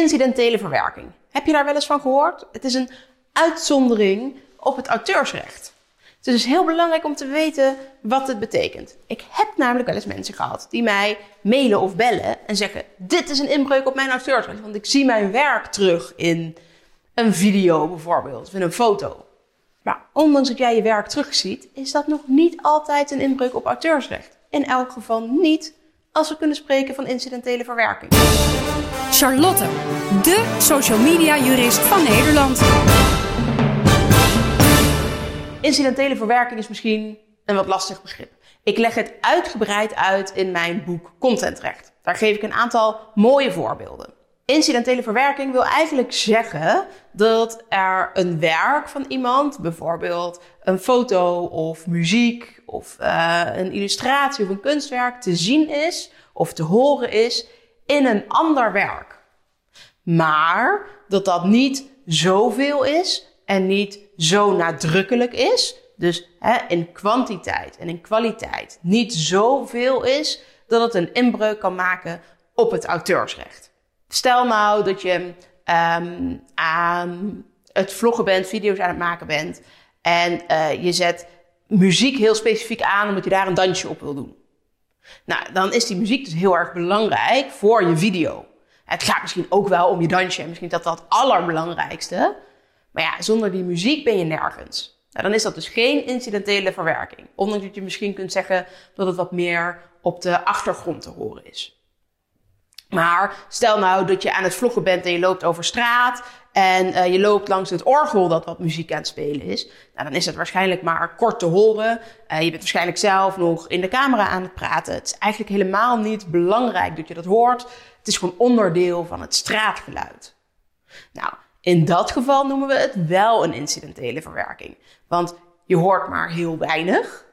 Incidentele verwerking. Heb je daar wel eens van gehoord? Het is een uitzondering op het auteursrecht. Het is dus heel belangrijk om te weten wat het betekent. Ik heb namelijk wel eens mensen gehad die mij mailen of bellen en zeggen: Dit is een inbreuk op mijn auteursrecht, want ik zie mijn werk terug in een video bijvoorbeeld, of in een foto. Maar ondanks dat jij je werk terugziet, is dat nog niet altijd een inbreuk op auteursrecht. In elk geval niet als we kunnen spreken van incidentele verwerking. Charlotte, de social media jurist van Nederland. Incidentele verwerking is misschien een wat lastig begrip. Ik leg het uitgebreid uit in mijn boek Contentrecht. Daar geef ik een aantal mooie voorbeelden. Incidentele verwerking wil eigenlijk zeggen dat er een werk van iemand, bijvoorbeeld een foto of muziek of uh, een illustratie of een kunstwerk, te zien is of te horen is in een ander werk. Maar dat dat niet zoveel is en niet zo nadrukkelijk is. Dus hè, in kwantiteit en in kwaliteit niet zoveel is dat het een inbreuk kan maken op het auteursrecht. Stel nou dat je um, aan het vloggen bent, video's aan het maken bent en uh, je zet muziek heel specifiek aan omdat je daar een dansje op wil doen. Nou, dan is die muziek dus heel erg belangrijk voor je video. Het gaat misschien ook wel om je dansje en misschien dat dat het allerbelangrijkste. Maar ja, zonder die muziek ben je nergens. Nou, dan is dat dus geen incidentele verwerking. Ondanks dat je misschien kunt zeggen dat het wat meer op de achtergrond te horen is. Maar stel nou dat je aan het vloggen bent en je loopt over straat en uh, je loopt langs het orgel dat wat muziek aan het spelen is. Nou, dan is het waarschijnlijk maar kort te horen. Uh, je bent waarschijnlijk zelf nog in de camera aan het praten. Het is eigenlijk helemaal niet belangrijk dat je dat hoort. Het is gewoon onderdeel van het straatgeluid. Nou, in dat geval noemen we het wel een incidentele verwerking. Want je hoort maar heel weinig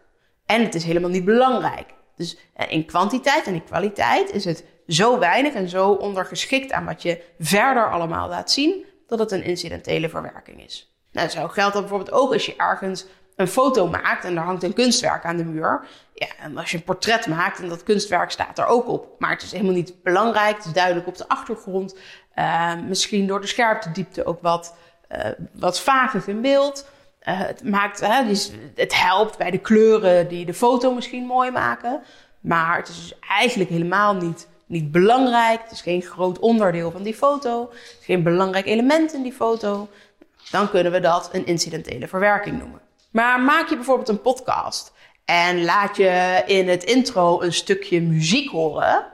en het is helemaal niet belangrijk. Dus uh, in kwantiteit en in kwaliteit is het zo weinig en zo ondergeschikt aan wat je verder allemaal laat zien, dat het een incidentele verwerking is. Nou, zo geldt dat bijvoorbeeld ook als je ergens een foto maakt en er hangt een kunstwerk aan de muur. Ja, en als je een portret maakt en dat kunstwerk staat er ook op. Maar het is helemaal niet belangrijk. Het is duidelijk op de achtergrond. Uh, misschien door de scherptediepte ook wat, uh, wat in beeld. Uh, het, maakt, het helpt bij de kleuren die de foto misschien mooi maken. Maar het is dus eigenlijk helemaal niet niet belangrijk. Het is geen groot onderdeel van die foto. Het is geen belangrijk element in die foto. Dan kunnen we dat een incidentele verwerking noemen. Maar maak je bijvoorbeeld een podcast en laat je in het intro een stukje muziek horen.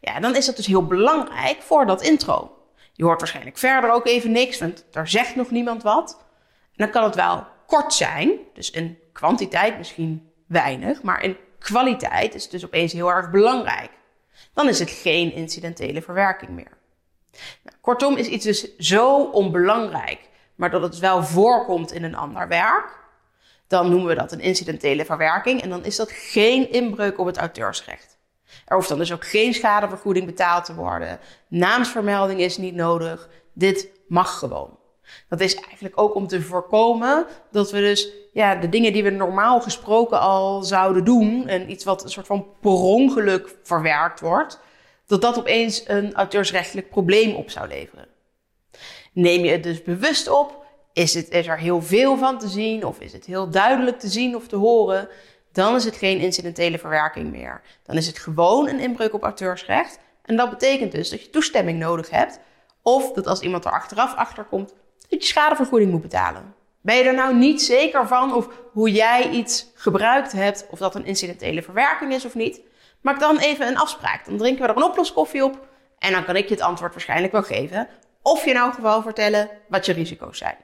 Ja, dan is dat dus heel belangrijk voor dat intro. Je hoort waarschijnlijk verder ook even niks, want daar zegt nog niemand wat. En dan kan het wel kort zijn, dus in kwantiteit misschien weinig, maar in kwaliteit is het dus opeens heel erg belangrijk dan is het geen incidentele verwerking meer. Nou, kortom is iets dus zo onbelangrijk, maar dat het wel voorkomt in een ander werk, dan noemen we dat een incidentele verwerking en dan is dat geen inbreuk op het auteursrecht. Er hoeft dan dus ook geen schadevergoeding betaald te worden. Naamsvermelding is niet nodig. Dit mag gewoon. Dat is eigenlijk ook om te voorkomen dat we dus ja, de dingen die we normaal gesproken al zouden doen, en iets wat een soort van per ongeluk verwerkt wordt, dat dat opeens een auteursrechtelijk probleem op zou leveren. Neem je het dus bewust op, is, het, is er heel veel van te zien, of is het heel duidelijk te zien of te horen, dan is het geen incidentele verwerking meer. Dan is het gewoon een inbreuk op auteursrecht. En dat betekent dus dat je toestemming nodig hebt, of dat als iemand er achteraf achter komt, dat je schadevergoeding moet betalen. Ben je er nou niet zeker van of hoe jij iets gebruikt hebt, of dat een incidentele verwerking is of niet? Maak dan even een afspraak. Dan drinken we er een oploskoffie op en dan kan ik je het antwoord waarschijnlijk wel geven. Of je in elk geval vertellen wat je risico's zijn.